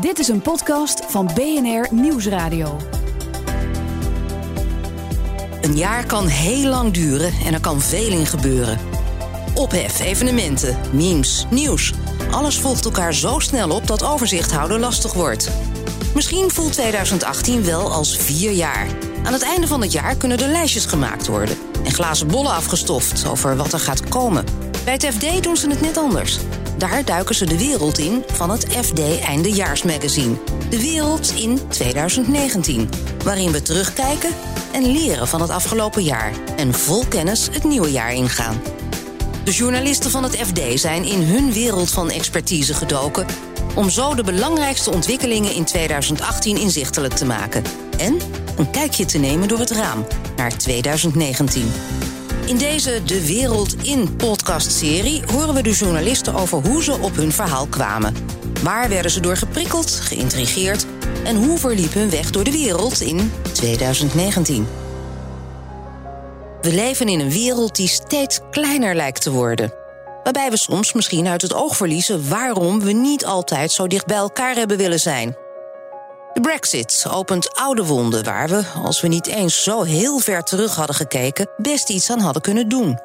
Dit is een podcast van BNR Nieuwsradio. Een jaar kan heel lang duren en er kan veel in gebeuren. Ophef, evenementen, memes, nieuws. Alles volgt elkaar zo snel op dat overzicht houden lastig wordt. Misschien voelt 2018 wel als vier jaar. Aan het einde van het jaar kunnen er lijstjes gemaakt worden en glazen bollen afgestoft over wat er gaat komen. Bij het FD doen ze het net anders. Daar duiken ze de wereld in van het FD Eindejaarsmagazine. De wereld in 2019, waarin we terugkijken en leren van het afgelopen jaar en vol kennis het nieuwe jaar ingaan. De journalisten van het FD zijn in hun wereld van expertise gedoken om zo de belangrijkste ontwikkelingen in 2018 inzichtelijk te maken en een kijkje te nemen door het raam naar 2019. In deze De Wereld in podcastserie horen we de journalisten over hoe ze op hun verhaal kwamen. Waar werden ze door geprikkeld, geïntrigeerd en hoe verliep hun weg door de wereld in 2019? We leven in een wereld die steeds kleiner lijkt te worden. Waarbij we soms misschien uit het oog verliezen waarom we niet altijd zo dicht bij elkaar hebben willen zijn. De Brexit opent oude wonden waar we, als we niet eens zo heel ver terug hadden gekeken, best iets aan hadden kunnen doen.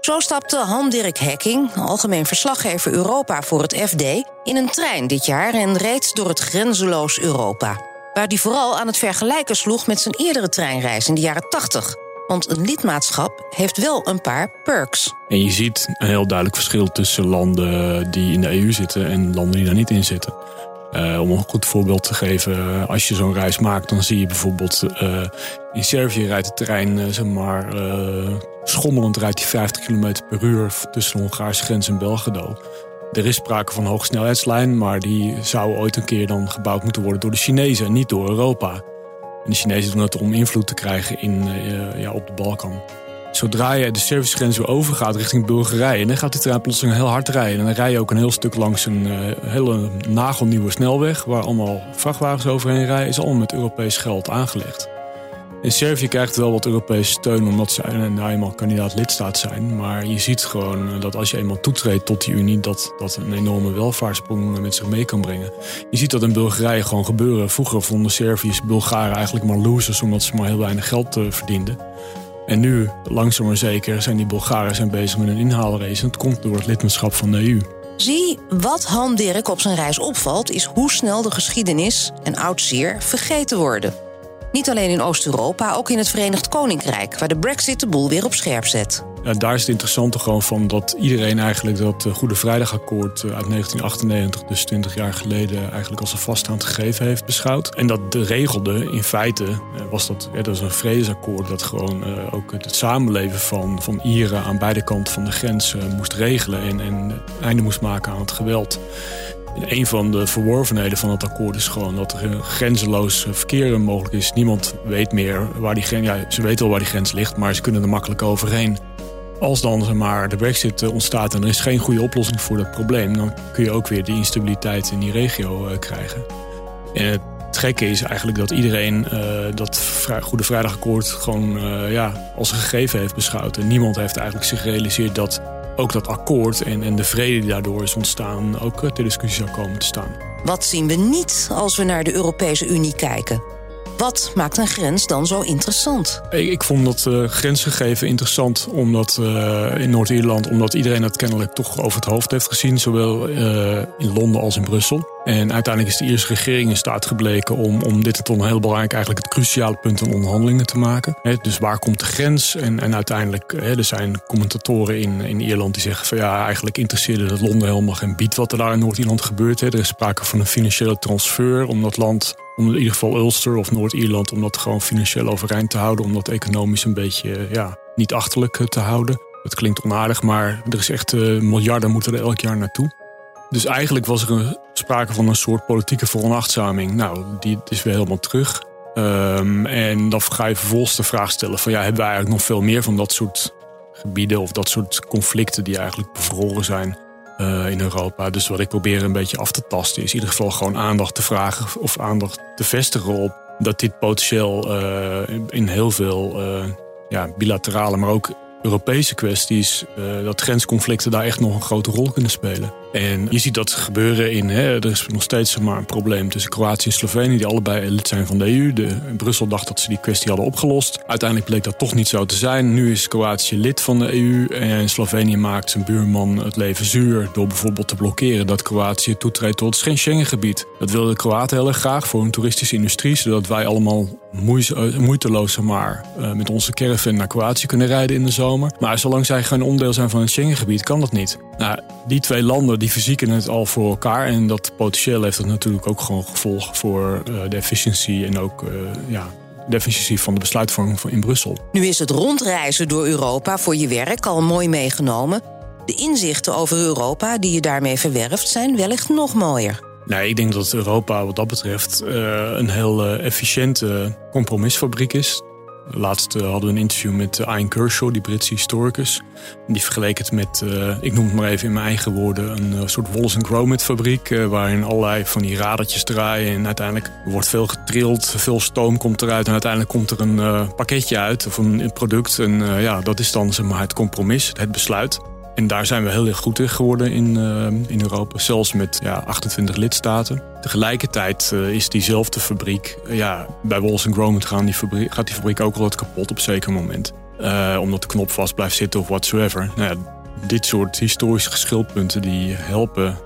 Zo stapte Han-Dirk Hekking, algemeen verslaggever Europa voor het FD, in een trein dit jaar en reed door het grenzeloos Europa. Waar hij vooral aan het vergelijken sloeg met zijn eerdere treinreis in de jaren 80. Want een lidmaatschap heeft wel een paar perks. En je ziet een heel duidelijk verschil tussen landen die in de EU zitten en landen die daar niet in zitten. Uh, om een goed voorbeeld te geven, als je zo'n reis maakt, dan zie je bijvoorbeeld uh, in Servië rijdt de trein uh, zeg maar, schommelend rijdt hij 50 km per uur tussen de Hongaarse grens en Belgrado. Er is sprake van een hoogsnelheidslijn, maar die zou ooit een keer dan gebouwd moeten worden door de Chinezen en niet door Europa. En de Chinezen doen dat om invloed te krijgen in, ja, op de Balkan. Zodra je de servicegrens weer overgaat richting Bulgarije, dan gaat die trein heel hard rijden. En dan rij je ook een heel stuk langs een uh, hele nagelnieuwe snelweg, waar allemaal vrachtwagens overheen rijden, is allemaal met Europees geld aangelegd. En Servië krijgt wel wat Europese steun omdat ze nou eenmaal kandidaat lidstaat zijn. Maar je ziet gewoon dat als je eenmaal toetreedt tot die Unie, dat dat een enorme welvaartsprong met zich mee kan brengen. Je ziet dat in Bulgarije gewoon gebeuren. Vroeger vonden Serviërs Bulgaren eigenlijk maar losers omdat ze maar heel weinig geld verdienden. En nu, langzaam maar zeker, zijn die Bulgaren zijn bezig met een inhaalrace. En het komt door het lidmaatschap van de EU. Zie, wat Han Dirk op zijn reis opvalt, is hoe snel de geschiedenis en oud zeer vergeten worden. Niet alleen in Oost-Europa, ook in het Verenigd Koninkrijk, waar de Brexit de boel weer op scherp zet. Daar is het interessante gewoon van dat iedereen eigenlijk dat eh, Goede Vrijdagakkoord eh, uit 1998, dus 20 jaar geleden, eigenlijk als een vaststaand gegeven heeft beschouwd. En dat de regelde, in feite eh, was dat, ja, dat is een vredesakkoord dat gewoon ook het samenleven van, van Ieren aan beide kanten van de grens moest regelen en, en einde moest maken aan het geweld. En een van de verworvenheden van het akkoord is gewoon dat er een grenzeloos verkeer mogelijk is. Niemand weet meer waar die grens. Ja, ze weten al waar die grens ligt, maar ze kunnen er makkelijk overheen. Als dan maar, de brexit eh, ontstaat en er is geen goede oplossing voor dat probleem, dan kun je ook weer die instabiliteit in die regio uh, krijgen. En het gekke is eigenlijk dat iedereen dat Goede Vrijdagakkoord gewoon ja, als een gegeven heeft beschouwd. En niemand heeft eigenlijk zich gerealiseerd dat ook dat akkoord en, en de vrede die daardoor is ontstaan ook ter discussie zou komen te staan. Wat zien we niet als we naar de Europese Unie kijken? Wat maakt een grens dan zo interessant? Ik, ik vond dat uh, grensgegeven interessant omdat uh, in Noord-Ierland, omdat iedereen dat kennelijk toch over het hoofd heeft gezien, zowel uh, in Londen als in Brussel. En uiteindelijk is de Ierse regering in staat gebleken om, om dit tot een heel belangrijk, eigenlijk het cruciale punt in onderhandelingen te maken. Dus waar komt de grens? En, en uiteindelijk, er zijn commentatoren in, in Ierland die zeggen van ja, eigenlijk interesseerde het Londen helemaal geen bied wat er daar in Noord-Ierland gebeurt. Er is sprake van een financiële transfer om dat land om in ieder geval Ulster of Noord-Ierland, om dat gewoon financieel overeind te houden. Om dat economisch een beetje ja, niet achterlijk te houden. Het klinkt onaardig, maar er is echt uh, miljarden moeten er elk jaar naartoe. Dus eigenlijk was er een, sprake van een soort politieke veronachtzaming. Nou, die is weer helemaal terug. Um, en dan ga je vervolgens de vraag stellen van ja, hebben wij eigenlijk nog veel meer van dat soort gebieden of dat soort conflicten die eigenlijk bevroren zijn uh, in Europa. Dus wat ik probeer een beetje af te tasten is in ieder geval gewoon aandacht te vragen of aandacht te vestigen op dat dit potentieel uh, in heel veel uh, ja, bilaterale, maar ook Europese kwesties, dat grensconflicten daar echt nog een grote rol kunnen spelen. En je ziet dat gebeuren in. Hè, er is nog steeds maar een probleem tussen Kroatië en Slovenië, die allebei lid zijn van de EU. De, Brussel dacht dat ze die kwestie hadden opgelost. Uiteindelijk bleek dat toch niet zo te zijn. Nu is Kroatië lid van de EU en Slovenië maakt zijn buurman het leven zuur door bijvoorbeeld te blokkeren dat Kroatië toetreedt tot het Schengengebied. Dat wilden de Kroaten heel erg graag voor hun toeristische industrie, zodat wij allemaal eh, moeiteloos maar, uh, met onze caravan naar Kroatië kunnen rijden in de zomer. Maar zolang zij geen onderdeel zijn van het Schengengebied, kan dat niet. Nou, die twee landen die verzieken het al voor elkaar. En dat potentieel heeft dat natuurlijk ook gewoon gevolgen voor uh, de efficiëntie en ook ja, de efficiëntie van de besluitvorming in Brussel. Nu is het rondreizen door Europa voor je werk al mooi meegenomen. De inzichten over Europa die je daarmee verwerft zijn wellicht nog mooier. Nee, ik denk dat Europa wat dat betreft uh, een heel efficiënte compromisfabriek is. Laatst uh, hadden we een interview met Ian Kershaw, die Britse historicus. Die vergeleek het met, ik noem het maar even in mijn eigen woorden, een soort Wallace Gromit fabriek. waarin allerlei van die radertjes draaien. En uiteindelijk wordt veel getrild, veel stoom komt eruit. En uiteindelijk komt er een pakketje uit of een, een product. En ja, dat is dan zeg maar, het compromis, het besluit. En daar zijn we heel erg goed in geworden in, uh, in Europa. Zelfs met ja, 28 lidstaten. Tegelijkertijd uh, is diezelfde fabriek... Uh, ja, bij Walls Gromit gaan die fabriek, gaat die fabriek ook altijd kapot op zeker moment. omdat de knop vast blijft zitten of whatsoever. Nou ja, dit soort historische geschilpunten die helpen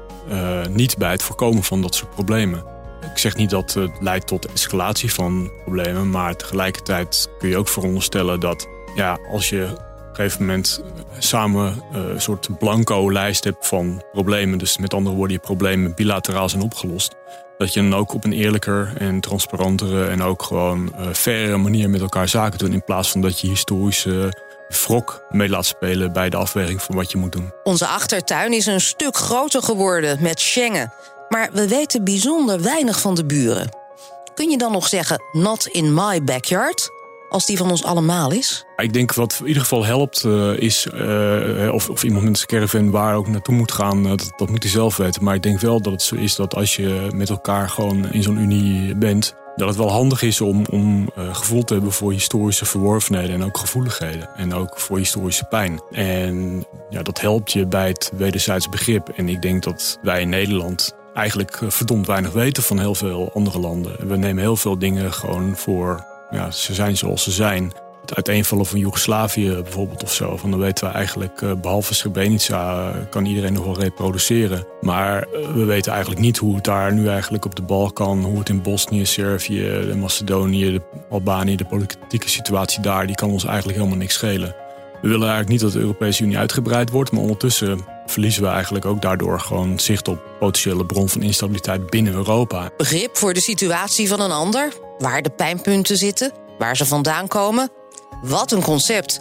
niet bij het voorkomen van dat soort problemen. Ik zeg niet dat het leidt tot escalatie van problemen... maar tegelijkertijd kun je ook veronderstellen dat ja, als je een gegeven moment samen uh, een soort blanco lijst hebt van problemen. Dus met andere woorden, je problemen bilateraal zijn opgelost. Dat je dan ook op een eerlijker en transparantere en ook gewoon uh, fairere manier met elkaar zaken doet. In plaats van dat je historische wrok mee laat spelen bij de afweging van wat je moet doen. Onze achtertuin is een stuk groter geworden met Schengen. Maar we weten bijzonder weinig van de buren. Kun je dan nog zeggen, not in my backyard? Als die van ons allemaal is? Ik denk wat in ieder geval helpt uh, is, uh, of, of, iemand met een caravan waar ook naartoe moet gaan, uh, dat, dat moet hij zelf weten. Maar ik denk wel dat het zo is dat als je met elkaar gewoon in zo'n unie bent, dat het wel handig is om, om gevoel te hebben voor historische verworvenheden en ook gevoeligheden. En ook voor historische pijn. En ja, dat helpt je bij het wederzijds begrip. En ik denk dat wij in Nederland eigenlijk verdomd weinig weten van heel veel andere landen. We nemen heel veel dingen gewoon voor ja, ze zijn zoals ze zijn. Het uiteenvallen van Joegoslavië bijvoorbeeld of zo. Van dan weten we eigenlijk, eh, behalve Srebrenica, kan iedereen nog wel reproduceren. Maar eh, we weten eigenlijk niet hoe het daar nu eigenlijk op de Balkan, hoe het in Bosnië, Servië, Macedonië, Albanië, de politieke situatie daar, die kan ons eigenlijk helemaal niks schelen. We willen eigenlijk niet dat de Europese Unie uitgebreid wordt, maar ondertussen verliezen we eigenlijk ook daardoor gewoon zicht op potentiële bron van instabiliteit binnen Europa. Begrip voor de situatie van een ander, waar de pijnpunten zitten, waar ze vandaan komen. Wat een concept.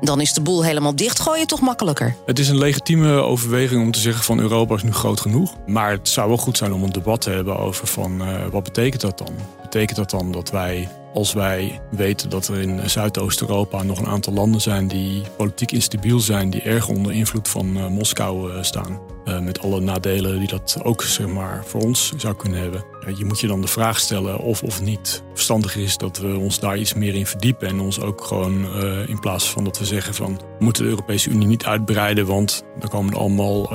Dan is de boel helemaal dichtgooien toch makkelijker. Het is een legitieme overweging om te zeggen van Europa is nu groot genoeg. Maar het zou wel goed zijn om een debat te hebben over van uh, wat betekent dat dan? Betekent dat dan dat wij als wij weten dat er in Zuidoost-Europa nog een aantal landen zijn die politiek instabiel zijn, die erg onder invloed van uh, Moskou uh, staan. Uh, met alle nadelen die dat ook zeg maar, voor ons zou kunnen hebben. je moet je dan de vraag stellen of of niet verstandig is dat we ons daar iets meer in verdiepen. En ons ook gewoon in plaats van dat we zeggen van we moeten de Europese Unie niet uitbreiden, want daar komen er allemaal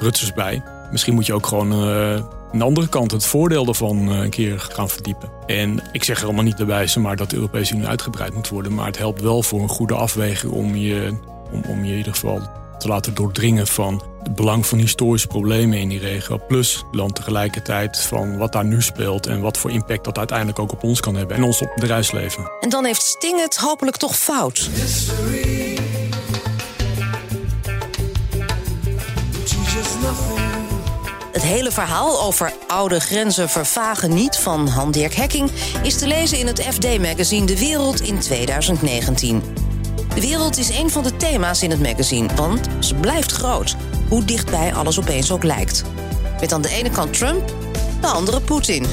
rutsers bij. Misschien moet je ook gewoon aan de andere kant het voordeel ervan eh, een keer gaan verdiepen. En ik zeg helemaal niet daarbij maar dat de Europese Unie uitgebreid moet worden. Maar het helpt wel voor een goede afweging om je, om, om je in ieder geval te laten doordringen van het belang van historische problemen in die regio. Plus dan tegelijkertijd van wat daar nu speelt en wat voor impact dat uiteindelijk ook op ons kan hebben en ons op het bedrijfsleven. En dan heeft Sting het hopelijk toch fout. Het hele verhaal over oude grenzen vervagen niet van Han-Dirk Hekking is te lezen in het FD-magazine De Wereld in 2019. De wereld is een van de thema's in het magazine, want ze blijft groot, hoe dichtbij alles opeens ook lijkt. Met aan de ene kant Trump, de andere Poetin.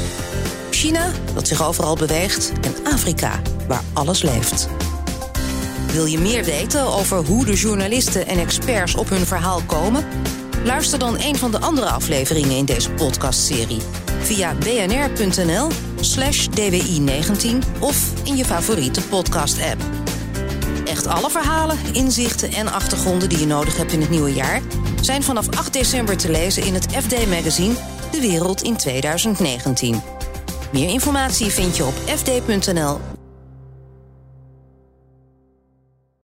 China, dat zich overal beweegt, en Afrika, waar alles leeft. Wil je meer weten over hoe de journalisten en experts op hun verhaal komen? Luister dan een van de andere afleveringen in deze podcastserie via bnr.nl slash dwi19 of in je favoriete podcast-app. Echt alle verhalen, inzichten en achtergronden die je nodig hebt in het nieuwe jaar zijn vanaf 8 december te lezen in het FD-magazine De Wereld in 2019. Meer informatie vind je op fd.nl